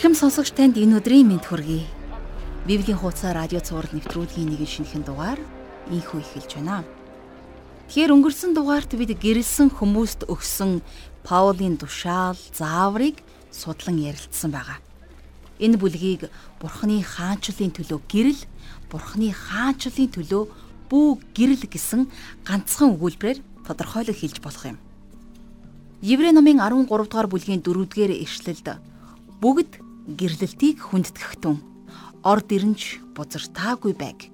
Ирхэм сонсогч танд энэ өдрийн мэнд хүргэе. Библийн хуудасаар радио цаураар нэвтрүүлгийн нэгэн шинэхэн дугаар ийхүү эхэлж байна. Тэгэхээр өнгөрсөн дугаарт бид гэрэлсэн хүмүүст өгсөн Паулийн тушаал, зааврыг судлан ярилцсан байгаа. Энэ бүлгийг Бурхны хаанчлалын төлөө гэрэл, Бурхны хаанчлалын төлөө бүү гэрэл гэсэн ганцхан өгүүлбэрээр тодорхойлож хэлж болох юм. Еврей номын 13 дугаар бүлгийн 4 дугаар ишлэлд бүгд гэрлэлтийг хүндэтгэхтэн орд ирэнч бузартаагүй байг.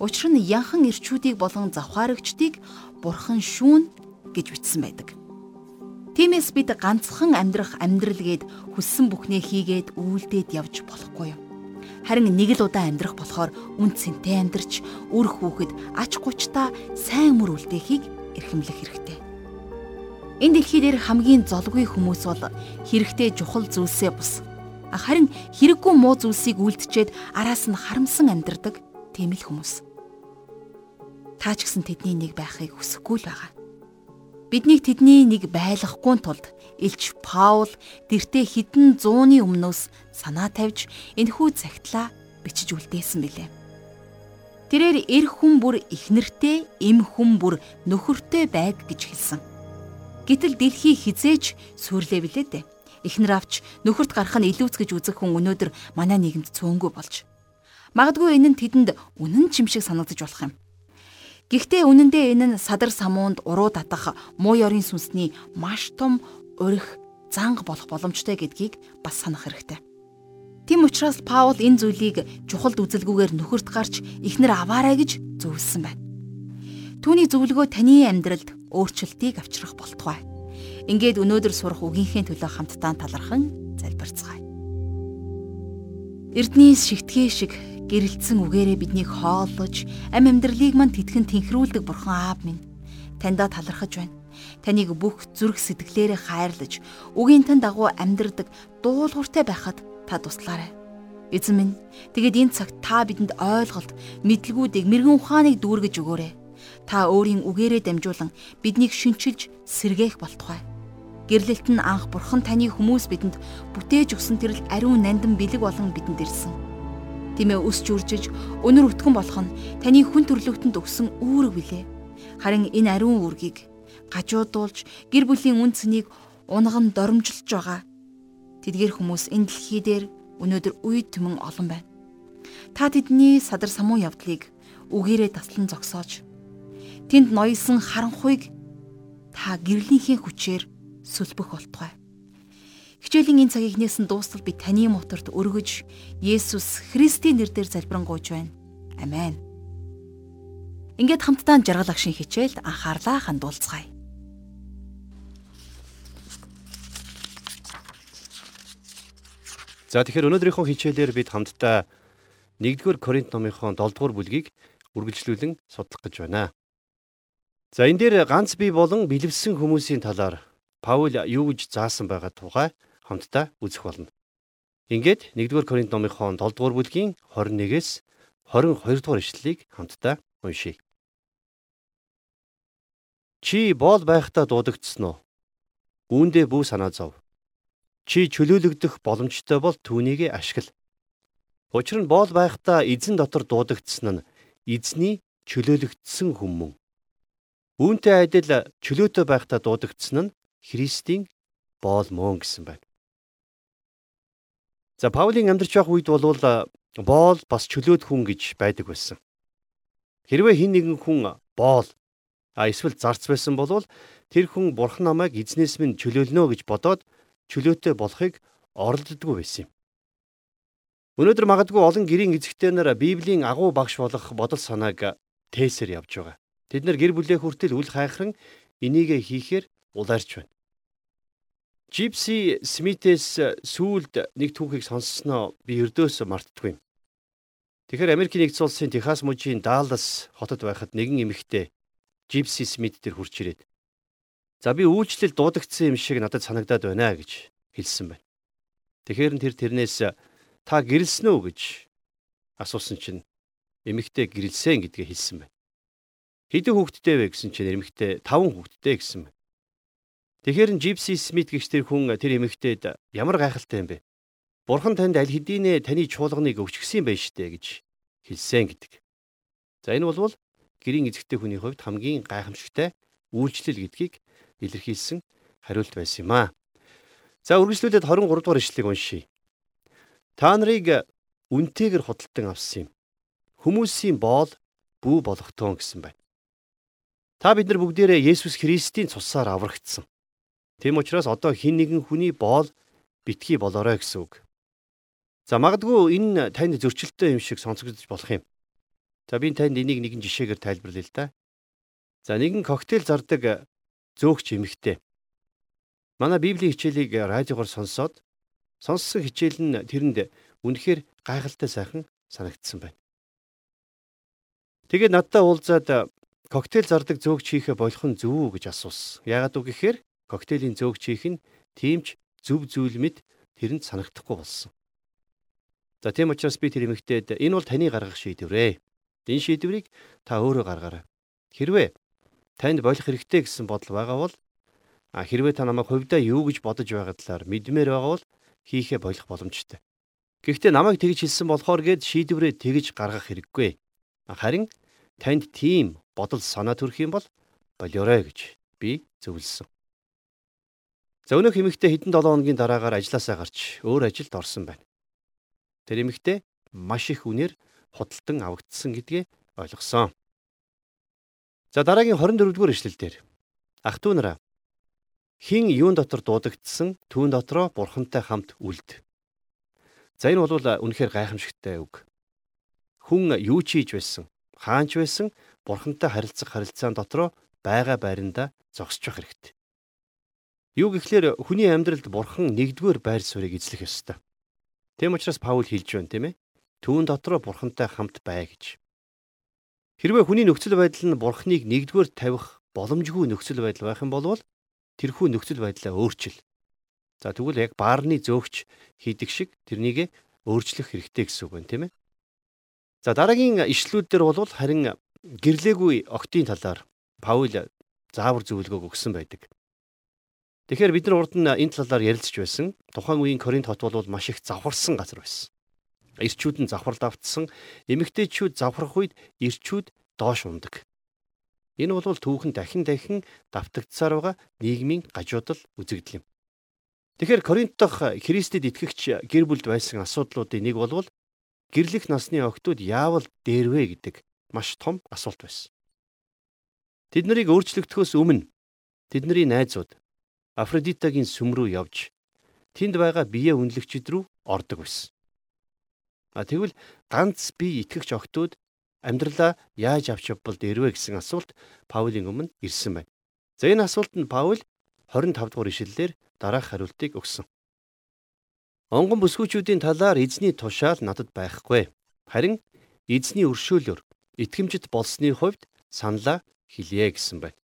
Учир нь янхан ирчүүдийг болон завхаарагчдыг бурхан шүүн гэж бичсэн байдаг. Тиймээс бид ганцхан амьдрах амьдрал гээд хүссэн бүхнээ хийгээд үйлдээд явж болохгүй юм. Харин нэг л удаа амьдрах болохоор үн цэнтэй амьдрч үр хүүхэд ач гучтаа сайн мөр үлдэхийг эрхэмлэх хэрэгтэй. Энэ дэлхий дээр хамгийн золгүй хүмүүс бол хэрэгтэй чухал зүйлсээ бус Харин хэрэггүй муу зүйлсийг үлдчихэд араас нь харамсан амьдардаг тийм л хүмүүс. Та ч гэсэн тэдний нэг байхыг хүсэхгүй л байгаа. Биднийг тэдний нэг байлгахгүй тулд Илч Паул гэртээ хідэн зууны өмнөөс санаа тавьж энэхүү цагтлаа бичиж үлдээсэн билээ. Тэрээр эр хүн бүр ихнэртэй, эм хүн бүр нөхөртэй байг гэж хэлсэн. Гэтэл дэлхий хизээж сүрлээ билээ дээ эхнэр авч нөхөрт гарах нь илүүц гэж үзэх хүн өнөөдөр манай нийгэмд цөөнгүй болж. Магадгүй энэ нь тэдэнд үнэн чим шиг санагдаж болох юм. Гэхдээ үнэндээ энэ нь садар самуунд уруу татах муу ёрийн сүнсний маш том урих занг болох боломжтой гэдгийг бас санах хэрэгтэй. Тэм учраас Паул энэ зүйлийг чухалд үзэлгүйгээр нөхөрт гарч ихнэр аваарай гэж зөвлөсөн байна. Түүний зөвлөгөө таны амьдралд өөрчлөлтийг авчрах болтугай. Ингээд өнөөдөр сурах үгийнхээ төлөө хамтдаа талархан залбирцгаая. Эрднийс шигтгэе шиг гэрэлтсэн үгээрээ биднийг хооллож, ам амьдралыг мань тэтгэн тэнхрүүлдэг бурхан аав минь таньда талархаж байна. Таныг бүх зүрх сэтгэлээрээ хайрлаж, үгийн тань дагуу амьдрдаг дуулууртай байхад та туслаарай. Эзэн минь, тэгэд энэ цагт та бидэнд ойлголт, мэдлгүүдийг, мэрэгэн ухааныг дүүргэж өгөөрэй. Та өөрийн үгээрээ дамжуулан биднийг шинчилж сэргээх болтугай. Гэрлэлт нь анх бурхан таны хүмүүс бидэнд бүтээж өгсөн тэрл ариун нандин бэлэг болон бидэнд ирсэн. Тимээ өсч үржиж өнөр өтгөн болох нь таны хүн төрлөختөнд өгсөн үүрэг билээ. Харин энэ ариун үүргийг гажуудуулж гэр бүлийн үн цэнийг унган доромжилж байгаа. Тэдгээр хүмүүс энэ дэлхий дээр өнөөдөр үе түмэн олон байна. Та тэдний садар самуу явдлыг үгээрээ таслан зогсоож тэнд ноёлсон харанхуйг та гэрлийнхээ хүчээр сүлбэх болтугай. Хичээлийн энэ цагийг нээсэн дуустал би таны моторт өргөж Есүс Христийн нэрээр залбирanгуйж байна. Амен. Ингээд хамтдаа жаргал агшин хичээлд анхаарлаа хандуулцгаая. За тэгэхээр өнөөдрийнхөө хичээлээр бид хамтдаа 1-р Коринт номынхон 7-р бүлгийг үргэлжлүүлэн судлах гэж байна. За энэ дээр ганц бие болон бэлэвсэн хүмүүсийн талаар Паул юу гэж заасан байгаа тухай хамтдаа үзэх болно. Ингээд 1-р Коринт номынхон 7-р бүлгийн 21-ээс 22-р ишлэлийг хамтдаа уншийе. Чи боол байхдаа дуудагдсан уу? Үүндээ бүү санаа зов. Чи чөлөөлөгдөх боломжтой бол түүнийг ашигла. Учир нь боол байхдаа эзэн дотор дуудагдсан нь эзний чөлөөлөгдсөн хүмүн. Үүнтэй адил чөлөөтэй байхдаа дуудагдсан нь Христийн боол мөн гэсэн байна. За Паулийн амьдарч байх үед бол боол бас чөлөөт хүн гэж байдаг байсан. Хэрвээ хин нэгэн хүн боол а эсвэл зарц байсан бол тэр хүн бурхан намайг эзнээс минь чөлөөлнө гэж бодоод чөлөөтэй болохыг оролддоггүй байсан юм. Өнөөдөр магадгүй олон гэрийн эзэгтэй нар Библийн агуу багш болох бодол санааг тээсээр явж байгаа. Тэд нар гэр бүлээ хүртэл үл хайхран энийг хийхээр улаарч байна. Gypsy Smith-ээс сүүлд нэг түүхийг сонссноо би өрдөөс мартдаггүй. Тэгэхээр Америкийн нэгдсэн улсын Техас мужийн Даллас хотод байхад нэгэн эмэгтэй Gypsy Smith дээр хурж ирээд "За би үйлчлэл дуудагдсан юм шиг надад санагдаад байна" гэж хэлсэн байна. Тэгэхээр тэр тэрнээс "Та гэрэлсэн үү?" гэж асуусан чинь эмэгтэй гэрэлсэн гэдгээ хэлсэн байна. "Хэдэн хүүхэдтэй вэ?" гэсэн чинь эмэгтэй "5 хүүхэдтэй" гэсэн байна. Тэгэхээр Gypsy Smith гэгч тэр хүн тэр эмэгтэйд ямар гайхалтай юм бэ? Бурхан танд аль хэдийнэ таны чуулганыг өгч гисэн байж штэ гэж хэлсэн гэдэг. За энэ бол гэрийн эзэгтэй хүний хувьд хамгийн гайхамшигтай үйлчлэл гэдгийг илэрхийлсэн хариулт байсан юм аа. За үргэлжлүүлээд 23 дугаар ишлэгийг уншийе. Та нарыг үнтэйгэр худалдан авсан юм. Хүмүүсийн боол бүү болгохтон гэсэн байна. Та бид нар бүгдээрээ Есүс Христийн цусаар аврагдсан. Тэм учраас одоо хин нэгэн хүний боол битгий болоорой гэсэн үг. За магадгүй энэ танд зөрчилтэй юм шиг сонсогдож болох юм. За би танд энийг нэгэн жишээгээр тайлбарлая л да. За нэгэн коктейл зардаг зөөгч эмэгтэй. Манай библийн хичээлийг радиогоор сонсоод сонссон хичээл нь тэрэнд үнэхээр гайхалтай сайхан санагдсан байна. Тэгээд надтай уулзаад коктейл зардаг зөөгч хийхэ болох нь зөв үү гэж асуусан. Яагаад үг гэхээр коктейлийн зөөгч хийх нь тиймч зөв зүйл мэд тэрэнд санагдахгүй болсон. За тийм учраас би тэр эмэгтэйд энэ бол таны гаргах шийдвэрээ. Энэ шийдвэрийг та өөрөө гаргаарай. Хэрвээ танд болох хэрэгтэй гэсэн бодол байгаа бол а хэрвээ та намайг хувьдаа юу гэж бодож байгаа талаар мэдмээр байгаа бол хийхэ болох боломжтой. Гэхдээ намайг тэгж хэлсэн болохоор гээд шийдвэрээ тэгж гаргах хэрэггүй. Харин танд тийм бодол санаа төрөх юм бол болоорой гэж би зөвлөсөн. За өнөөх эмэгтэй хэдэн 7 хоногийн дараагаар ажилласаа гарч өөр ажилд орсон байна. Тэр эмэгтэй маш их үнээр худалдан авагдсан гэдгээ ойлгосон. За дараагийн 24 дугаар ишлэл дээр ах トゥ нараа хин юун дотор дуудагдсан түүн дотроо бурхантай хамт үлд. За энэ бол үнэхээр гайхамшигтай үг. Хүн юу ч хийж байсан, хаанч байсан бурхантай харилцах харилцаан дотроо байгаа байранда зогсчих хэрэгтэй. Юу гэхлээр хүний амьдралд бурхан нэгдүгээр байр суурийг эзлэх ёстой. Тэм учраас Паул хэлж байна тийм ээ. Түүн дотроо бурхантай хамт бай гэж. Хэрвээ хүний нөхцөл байдал нь бурхныг нэгдүгээр тавих боломжгүй нөхцөл байдал байх юм бол тэрхүү нөхцөл байдлаа өөрчил. За тэгвэл яг баарны зөөгч хийдэг шиг тэрнийг өөрчлөх хэрэгтэй гэсэн үг байна тийм ээ. За дараагийн ишлүүд дээр бол харин гэрлээгүй октийн талаар Паул заавар зөвлөгөөг өгсөн байдаг. Тэгэхээр бид нар урд нь энэ талаар ярилцж байсан. Тухайн үеийн Коринт хот бол маш их завхарсан газар байсан. Ирчүүд нь завхарл автсан, эмэгтэйчүүд завхрах үед ирчүүд доош ундаг. Энэ бол түүхэн дахин дахин давтагдсаар байгаа нийгмийн гажуудал үзэгдэл юм. Тэгэхээр Коринт дахь Христэд итгэгч гэр бүлд байсан асуудлуудын нэг бол гэрлэх насны охтууд яавал дээрвэ гэдэг маш том асуулт байсан. Тэд нарыг өөрчлөгдөхөөс өмнө тэдний найзууд Афродитагийн сүм рүү явж тэнд байгаа бие үнэлэгчид рүү ордог байсан. А тэгвэл ганц бие итгэгч охтууд амьдралаа яаж авч явбал дэрвэ гэсэн асуулт Паулийн өмнө ирсэн байна. За энэ асуултанд Паул 25 дугаар ишлэлээр дараах хариултыг өгсөн. Онгон бүсгүүчүүдийн талаар эзний тушаал надад байхгүй. Харин эзний өршөөлөөр итгэмжит болсны хувьд саналаа хэлье гэсэн байна.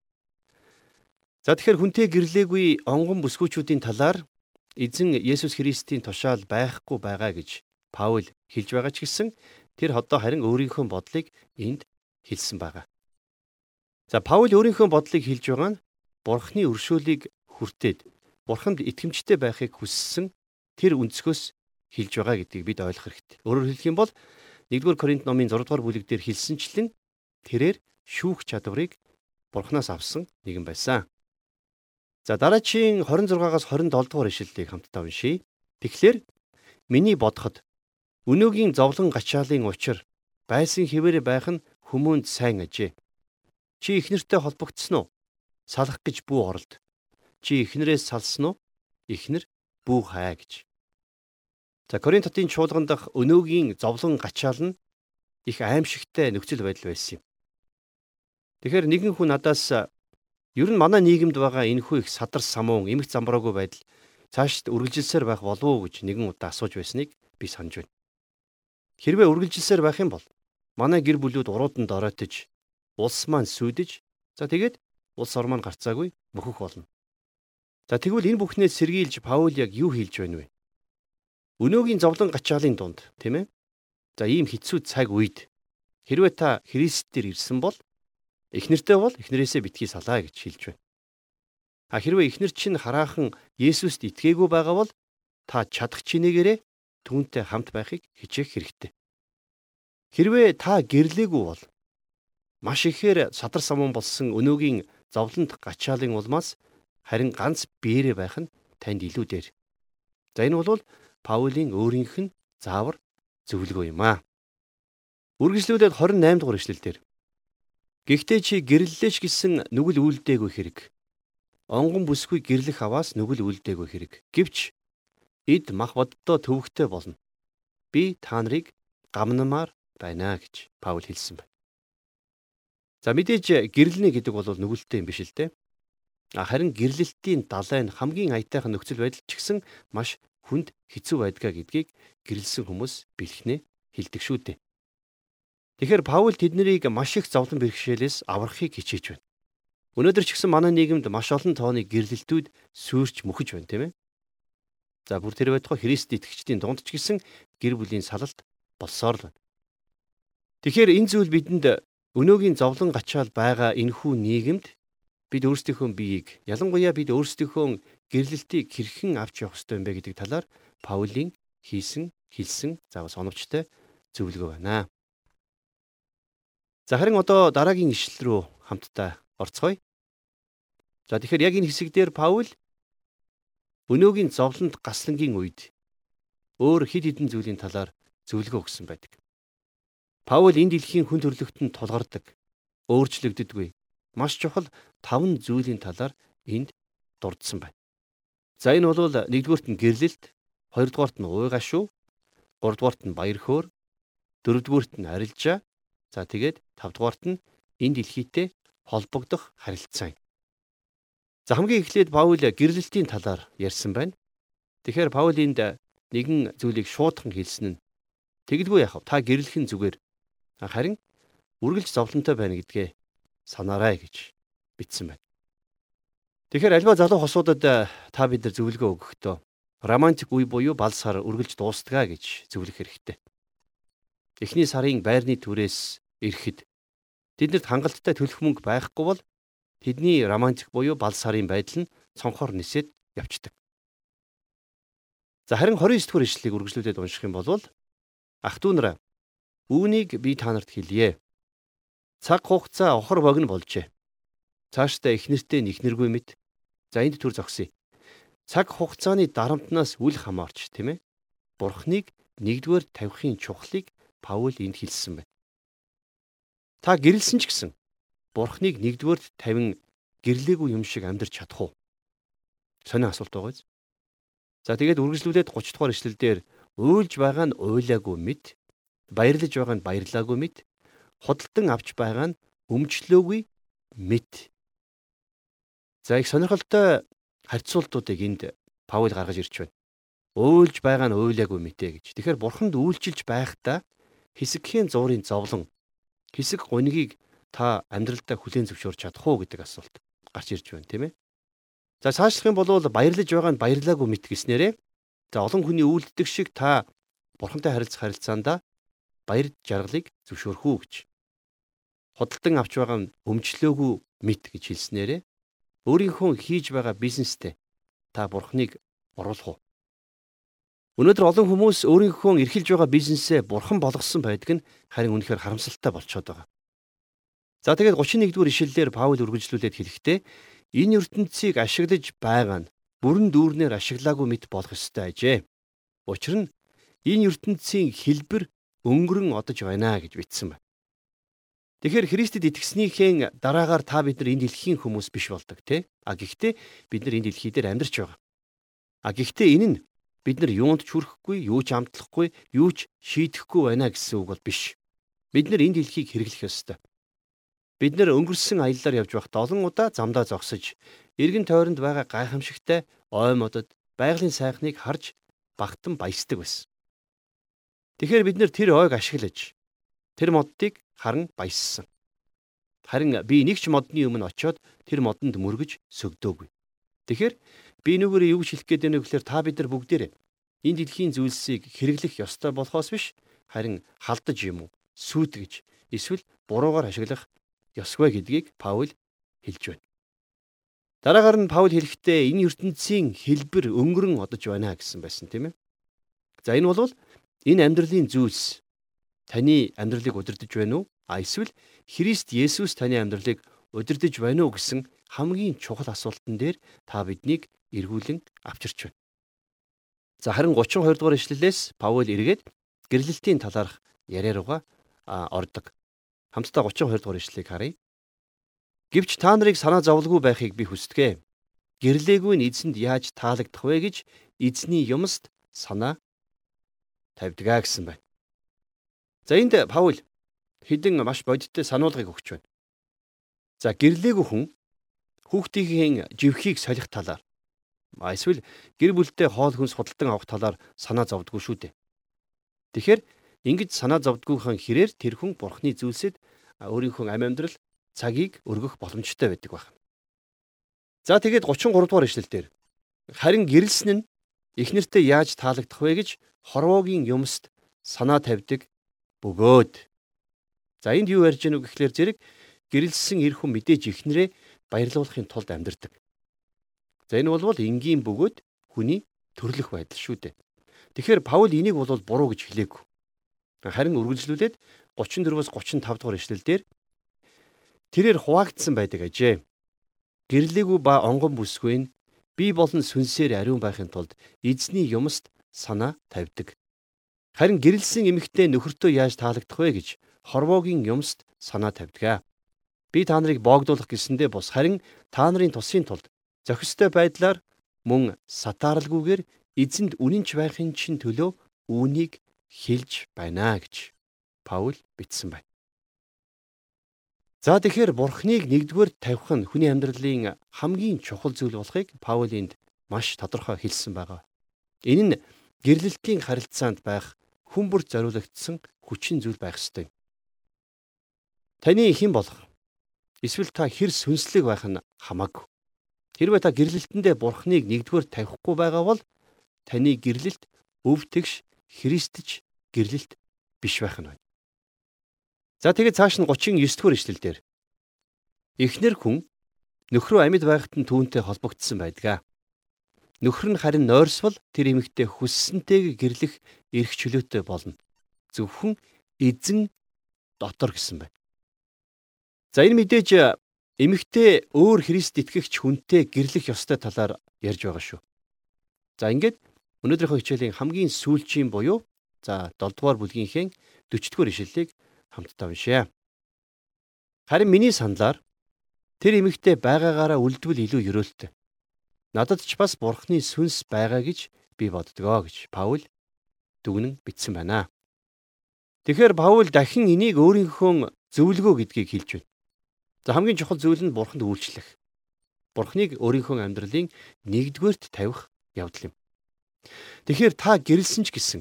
За тэгэхээр хүнтэй гэрлээгүй онгон бүсгүүчүүдийн талаар эзэн Есүс Христийн тушаал байхгүй байгаа гэж Паул хэлж байгаа ч гэсэн тэр одоо харин өөрийнхөө бодлыг энд хэлсэн байгаа. За Паул өөрийнхөө бодлыг хэлж байгаа нь Бурхны өршөөлийг хүртээд Бурханд итгэмжтэй байхыг хүссэн тэр өнцгөөс хэлж байгаа гэдгийг бид ойлгох хэрэгтэй. Өөрөөр хэлэх юм бол 1-р Коринт номын 6 дугаар бүлэг дээр хэлсэнчлэн тэрээр шүүх чадварыг Бурханаас авсан нэгэн байсан. За дараагийн 26-аас 27 дугаар ишлэлийг хамтдаа уншийе. Тэгэхээр миний бодоход өнөөгийн зовлон гачаалын учир байсан хിവэрэ байх нь хүмүүнд сайн ажээ. Чи ихнэртэй холбогдсон уу? Салах гэж бүү оролд. Чи ихнэрээс салсан уу? Ихнэр бүү хай гэж. За Коринт хотын чуулган дахь өнөөгийн зовлон гачаал нь их аимшигтай нөхцөл байдал байсан юм. Тэгэхээр нэгэн хүн надаас Ер нь манай нийгэмд байгаа энэхүү их садар самуун эмх замбраагүй байдал цаашд үргэлжилсээр байх болов уу гэж нэгэн удаа асууж байсныг би санаж байна. Хэрвээ үргэлжилсээр байх юм бол манай гэр бүлүүд уруудан доройтож, улс маань сүудэж, за тэгээд улс ормоо гарцаагүй мөхөх болно. За тэгвэл энэ бүхнээс сэргийлж Паул яг юу хийж байна вэ? Өнөөгийн зовлон гачаалын дунд, тийм ээ? За ийм хэцүү цаг үед хэрвээ та Христээр ирсэн бол Эхнэртэй бол эхнэрээсээ битгий салаа гэж хэлж байна. А хэрвээ эхнэр чинь хараахан Есүст итгээгүй байгаа бол та чадах чинээгээрээ түүнтэй хамт байхыг хичээх хэрэгтэй. Хэрвээ та гэрлээгүй бол маш ихээр садар самун болсон өнөөгийн зовлонт гачаалын улмаас харин ганц биеэрээ байх нь танд илүү дээр. За энэ бол Паулийн өөрийнх нь заавар зөвлөгөө юм аа. Үргэлжлүүлээд 28 дугаар ишлэлдэр. Гэхдээ чи гэрлэлээч гэсэн нүгэл үлдээгүй хэрэг. Онгон бүсгүй гэрлэх аваас нүгэл үлдээгүй хэрэг. Гэвч эд мах боддоо төвөгтэй болно. Би та нарыг гамнамаар байна гэж Паул хэлсэн байна. За мэдээж гэрлэнэ гэдэг бол нүгэлтэй юм биш л дээ. Харин гэрлэлтийн далайн хамгийн аятайхан нөхцөл байдал ч гэсэн маш хүнд хэцүү байдгаа гэдгийг гэрэлсэн хүмүүс бэлхнээ хэлдэг шүү дээ. Тэгэхээр Паул тэднийг маш их зовлон бэрхшээлээс аврахыг хичээж байна. Өнөөдөр ч гэсэн манай нийгэмд маш олон тооны гэрлэлтүүд сүрч мөхөж байна, тийм ээ. За бүр тэр байтугай Христ итгэгчдийн дунд ч гэсэн гэр бүлийн салалт болсоор л байна. Тэгэхээр энэ зүйл бидэнд өнөөгийн зовлон гачаал байгаа энэхүү нийгэмд бид өөрсдийнхөө биеийг ялангуяа бид өөрсдийнхөө гэрлэлтийг хэрхэн авч явах ёстой юм бэ гэдэг талаар Паулийн хийсэн хэлсэн заавал соновчтой зөвлөгөө байна. За харин одоо дараагийн ишлэл рүү хамтдаа орцгоё. За тэгэхээр яг энэ хэсэг дээр Паул өнөөгийн зовлонд гаслангийн үед өөр хид хідэн зүйлийн талаар зөвлөгөө өгсөн байдаг. Паул энэ дэлхийн хүн төрлөختөнд тулгардаг, өөрчлөгддөггүй маш чухал таван зүйлийн талаар энд дурдсан байна. За энэ бол нэгдүгüүрт нь гэрлэлт, хоёрдугаарт нь уй гашуу, гуравдугаарт нь баяр хөөр, дөрөвдүгüүрт нь арилжаа, за тэгээд тавдугаарт нь энэ дэлхийтэй холбогдох харилцаа юм. За хамгийн эхлээд Паул гэрлэлтийн талаар ярьсан байна. Тэгэхээр Паул энд нэгэн зүйлийг шуудхан хэлсэн нь тэгдгүй яхав та гэрлэхэн зүгээр харин үргэлж зовлонтой байна гэдгээ санаарай гэж бичсэн байна. Тэгэхээр альва залуу хосуудад та бид нар зөвлөгөө өгөхдөө романтик үе буюу бал сар үргэлж дуустгаа гэж зөвлөх хэрэгтэй. Эхний сарын байрны түрээс ирэхэд тэднэрт хангалттай төлөх мөнгө байхгүй бол тэдний романтик буюу бал сарын байдал нь цонхоор нисээд явцдаг. За харин 29 дугаар ишлэгийг үргэлжлүүлээд унших юм бол ах トゥ нараа үүнийг би та нарт хэлье. Цаг хугацаа охор богино болжээ. Цаашдаа их нэртэй нэхнэргүй мэд. За энд төр зогсъё. Цаг хугацааны дарамтнаас үл хамаарч тийм ээ. Бурхныг нэгдүгээр тавихын чухлыг Паул энд хэлсэн байна. Та гэрэлсэн ч гэсэн Бурхныг нэгдүгээр тавин гэрлээгүй юм шиг амьдрч чадах уу? Сонио асуулт байгаа биз? За тэгээд үргэлжлүүлээд 30 дугаар ишлэлдэр уйлж байгаа нь уйлаагүй мэд, баярлаж байгаа нь баярлаагүй мэд, худалдан авч байгаа нь өмчлөөгүй мэд. За их сонирхолтой харьцуултуудыг энд Паул гаргаж ирж байна. Уйлж байгаа нь уйлаагүй мэтэ гэж. Тэгэхээр бурханд үйлчилж байхдаа хэсэгхийн зуурын зовлон хэсэг гунигийг та амьдралдаа хүлээн зөвшөөрч чадах уу гэдэг асуулт гарч ирж байна тийм ээ. За цаашлах юм бол баярлаж байгаа нь баярлаагүй мэт гэснээрээ за олон хүний үйлддэг шиг та бурхантай харилцах харилцаанда баяр жаргалыг зөвшөөрөх үү гэж. Худалдан авч байгаа нь өмчлөөгүй мэд гэж хэлснээрээ өөрийнхөө хийж байгаа бизнестэй та бурхныг оруулах уу? Өнөөдөр олон хүмүүс өөрийнхөө эрхэлж байгаа бизнесээ бурхан болгосон байдаг нь харин үнэхээр харамсалтай болчиход байгаа. За тэгээд 31-р ишлэлээр Паул үргэлжлүүлээд хэлэхдээ энэ ертөнцийг ашиглаж байгаа нь бүрэн дүүрнээр ашиглаагүй мэт болох ёстой ажээ. Учир нь энэ ертөнцийн хэлбэр өнгөрөн одож байна гэж бичсэн байна. Тэгэхээр Христэд итгэснийхээ дараагаар та бид нар энэ дэлхийн хүмүүс биш болдог тий. А гэхдээ бид нар энэ дэлхий дээр амьдарч байгаа. А гэхдээ энэ нь бид нар юунд ч хүрэхгүй, юу ч амтлахгүй, юу ч шийдэхгүй байна гэсэн үг бол биш. Бид нар энэ дэлхийг хэрэглэх ёстой. Бид нар өнгөрсөн аяллаар явж байхдаа олон удаа замдаа зогсож, эргэн тойронд байгаа гайхамшигтай ой модод байгалийн сайхныг харж багтан баясдаг байсан. Тэгэхээр бид нэр тэр ойг ашиглаж тэр моддыг харан баяссан. Харин би нэг ч модны өмнө очиод тэр модонд мөргөж сөгдөөгүй. Тэгэхээр би нүгээрээ юу хэлэх гээд байна вэ гэхээр та бид нар бүгдээрээ энэ дэлхийн зүйлсийг хэрэглэх ёстой болохоос биш харин халдаж юм уу сүйтгэж эсвэл буруугаар ашиглах ёсгүй гэдгийг Паул хэлж байна. Дараагаар нь Паул хэлэхдээ энэ ертөнцийн хэлбэр өнгөрөн одож байна гэсэн байсан тийм ээ. За энэ бол энэ амьдралын зүйлс таны амьдралыг удирдах байна уу? А эсвэл Христ Есүс таны амьдралыг удирдах байна уу гэсэн хамгийн чухал асуултан дээр та биднийг эргүүлэн авчирч байна. За харин 32 дугаар ишлэлээс Паул эргээд гэрлэлтийн талаарх яриа руугаа ордог. Хамтдаа 32 дугаар ишлэлийг харъя. Гэвч та нарыг санаа зовлгүй байхыг би хүсдэг. Гэрлээгүй нь эзэнд яаж таалагдах вэ гэж эзний юмст санаа тавьдгаа гэсэн байна. За энд Паул хэдэн маш бодиттой сануулгыг өгч байна. За гэрлээгүй хүн хүүхдийн живхийг солих талаар эсвэл гэр бүлтэй хоол хүнс худалдан авах талаар санаа зовдгүй шүү дээ. Тэгэхээр ингэж санаа зовдгүйхэн хэрээр тэр хүн бурхны зүйлсэд өөрийнхөө амь амьдрал цагийг өргөх боломжтой байдаг байна. За тэгээд 33 дугаар ишлэл дээр харин гэрэлсэн нь эхнэртээ яаж таалагдах вэ гэж хорвоогийн юмст санаа тавьдаг бөгөөд. За энд юу ярьж гэнэ үг гэхлээр зэрэг гэрэлсэн эр хүн мэдээж эхнэрээ баярлуулахын тулд амьдардаг. За энэ бол энгийн бөгөөд хүний төрлөх байдал шүү дээ. Тэгэхээр Паул энийг бол буруу гэж хэлээгүй. Харин үргэлжлүүлээд 34-өөс 35 дугаар ишлэлдэр тэрээр хуваагдсан байдаг ажээ. Гэрлээгүй ба онгон бүсгүй нь би болон сүнсээр ариун байхын тулд эзний юмст санаа тавьдаг. Харин гэрэлсэн эмэгтэй нөхөртөө яаж таалагдах вэ гэж хорвоогийн юмст санаа тавьдаг. Би та нарыг боогдуулах гэсэндээ бус харин та нарын тусын тулд зохистой байдлаар мөн сатааралгүйгээр эзэнд үнэнч байхын чин төлөө үүнийг хэлж байна гэж Паул бичсэн байна. За тэгэхээр бурхныг нэгдүгээр тавих нь хүний амьдралын хамгийн чухал зүйл болохыг Паул энд маш тодорхой хэлсэн байгаа. Энэ нь гэрлэлтийн харилцаанд байх хүн бүр зориулагдсан хүчин зүйл байх ёстой. Таны хэн болох эсвэл та хэр сүнслэг байх нь хамаагүй. Хэрвээ та гэрлэлтэндээ бурхныг нэгдүгээр тавихгүй байгаа бол таны гэрлэлт өвтгш христч гэрлэлт биш байх нь байна. За тэгээд цааш нь 39 дугаар ишлэл дээр эхнэр хүн нөхрөө амьд байхад нь түүнтэй холбогдсон байдаг. Нөхөр нь харин нойрсвол тэр эмэгтэй хүссэнтэйг гэрлэх эрх чөлөөтэй болно. Зөвхөн эзэн дотор гэсэн байна. За энэ мэдээж эмэгтэй өөр Христ итгэгч хүнтэй гэрлэх ёстой талаар ярьж байгаа шүү. За ингээд өнөөдрийнхөө хичээлийн хамгийн сүүлчийн буюу за 7 дугаар бүлгийнхээ 40 дугаар ишлэлийг хамтдаа уншъя. Харин миний саналаар тэр эмэгтэй байгаагаараа үлдвэл илүү ерөөлтэй. Надад ч бас бурхны сүнс байгаа гэж би боддгоо гэж Паул дүгнэн бичсэн байна. Тэгэхээр Паул дахин энийг өөрийнхөө зөвлөгөө гэдгийг хэлж байна. За хамгийн чухал зүйл нь бурханд үйлчлэх. Бурхныг өөрийнхөө амьдралын нэгдүгээрт тавих явдал юм. Тэгэхээр та гэрэлсэн ч гэсэн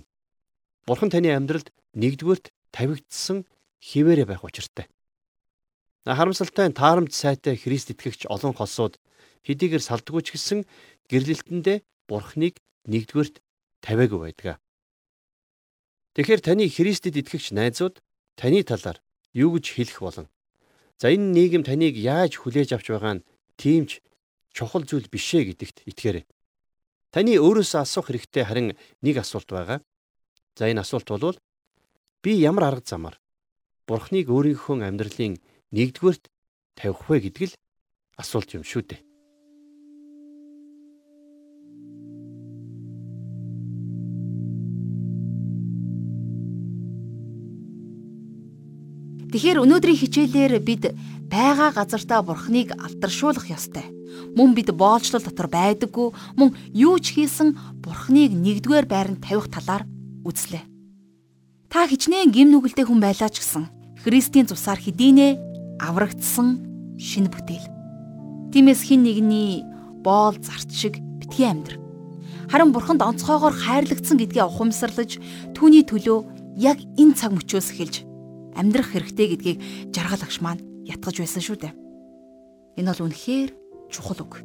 бурхан таны амьдралд нэгдүгээрт тавигдсан хിവэрэ байх учиртай. Харамсалтай нь таарамж сайтай Христ итгэгч олон холсууд хэдийгээр салдгүй ч гэсэн гэрлэлтэндээ бурхныг нэгдүгээрт тавиагүй байдаг. Тэгэхээр таны Христэд итгэгч найзууд таны талаар юу гэж хэлэх болон за энэ нийгэм таныг яаж хүлээж авч байгаа нь тиймч чухал зүйл бишээ гэдэгт итгээрэй. Таны өөрөөсөө асуух хэрэгтэй харин нэг асуулт байгаа. За энэ асуулт бол би ямар арга замаар Бурхныг өөрийнхөө амьдралын нэгдүгээрт тавих вэ гэдэг л асуулт юм шүү дээ. Тэгэхээр өнөөдрийн хичээлээр бид байгаа газартаа бурхныг алдаршуулах ёстой. Мөн бид боолчлол дотор байдаггүй, мөн юу ч хийсэн бурхныг нэгдүгээр байранд тавих талаар үзлээ. Та хичнээн гим нүгэлтэй хүн байлаа ч гэсэн Христийн цусаар хэдийнэ аврагдсан шинэ бүтээл. Тиймээс хин нэгний боол зарц шиг битгий амьдр. Харин бурханд онцгойгоор хайрлагдсан гэдгээ ухамсарлаж түүний төлөө яг энэ цаг мөчөөс эхэлж амьдрах хэрэгтэй гэдгийг жаргал агш маань ятгаж байсан шүү дээ. Энэ бол үнэхээр чухал үг.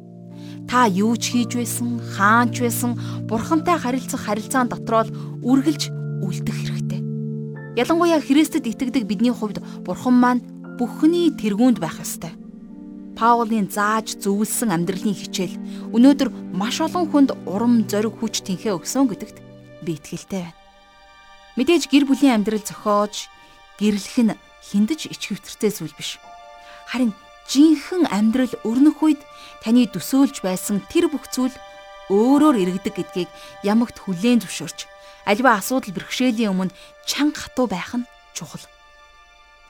Та юу ч хийж байсан, хаанч байсан, бурхантай харилцах харилцаан дотроо л үргэлж үлдэх хэрэгтэй. Ялангуяа Христэд итгэдэг бидний хувьд бурхан маань бүхний тэргуунд байх ёстой. Паулын зааж зөвлөсөн амьдралын хичээл өнөөдөр маш олон хүнд урам зориг хүч тэнхээ өгсөн гэдэгт би итгэлтэй байна. Мэдээж гэр бүлийн амьдрал зохиож гэрлэх нь хиндэж ичгэвтэртэй зүйл биш. Харин жинхэнэ амьдрал өрнөх үед таны төсөөлж байсан тэр бүх зүйл өөрөөр иргэдэг гэдгийг ямагт хүлээн зөвшөөрч альва асуудал бэрхшээлийн өмнө чанга хатуу байх нь чухал.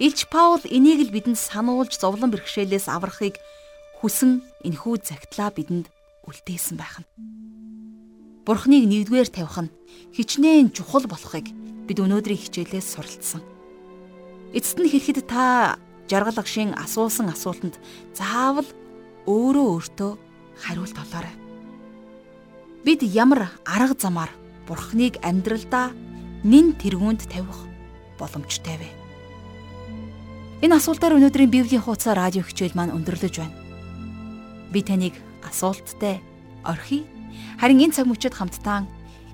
Илч Паул энийг л бидэнд сануулж зовлон бэрхшээлээс аврахыг хүсэн энхүү загтлаа бидэнд үлдээсэн байх нь. Бурхныг нэгдүгээр тавих нь хичнээн чухал болохыг бид өнөөдрийн хичээлээс суралцсан. Эцэст нь хэлэхэд та жаргал агшийн асуусан асуултанд заавал өөрөө өөртөө хариулт олоорой. Бид ямар арга замаар Бурхныг амьдралдаа нин тэргуунд тавих боломжтой вэ? Энэ асуултаар өнөөдрийн Библийн хуудас радио хичээл маань өндөрлөж байна. Би таныг асуулттай орхий. Харин энэ цаг мөчид хамтдаа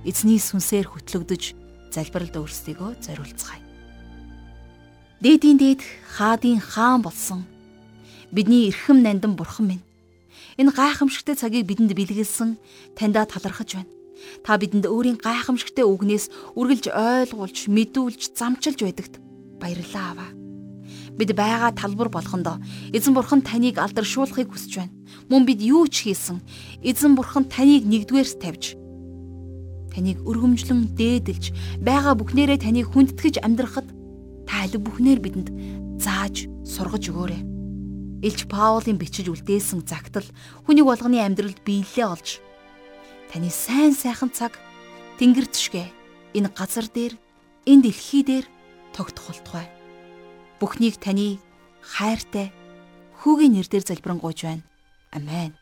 эзний сүнсээр хөтлөгдөж залбиралд өөрсдийгөө зориулцгаая. Дээдийн дээд хаадын хаан болсон бидний эрхэм нандин бурхан минь. Энэ гайхамшигтэ цагийг бидэнд бэлгэлсэн таньда талархаж байна. Та бидэнд өөрийн гайхамшигтэ үгнээс үргэлж ойлгуулж, мэдүүлж, замчилж байдагт баярлалаа аваа. Бид байгаа талбар болгондоо эзэн бурхан таныг алдаршуулахыг хүсэж байна. Мөн бид юу ч хийсэн эзэн бурхан таныг нэгдүгээрс тавьж таныг өргөмжлөн дээдэлж байгаа бүхнээрээ таныг хүндэтгэж амьдрахад та аль бүхнээр бидэнд зааж сургаж өгөөрэй. Илч Паулийн бичиж үлдээсэн загтал хүний болгоны амьдралд биелэлээ олж таны сайн сайхан цаг тэнгэр зшгэ энэ газар дээр энэ дэлхий дээр тогтох болтугай. Бүхнийг таны хайртай хүүгийн нэрээр залбирanгуйж байна. Амен.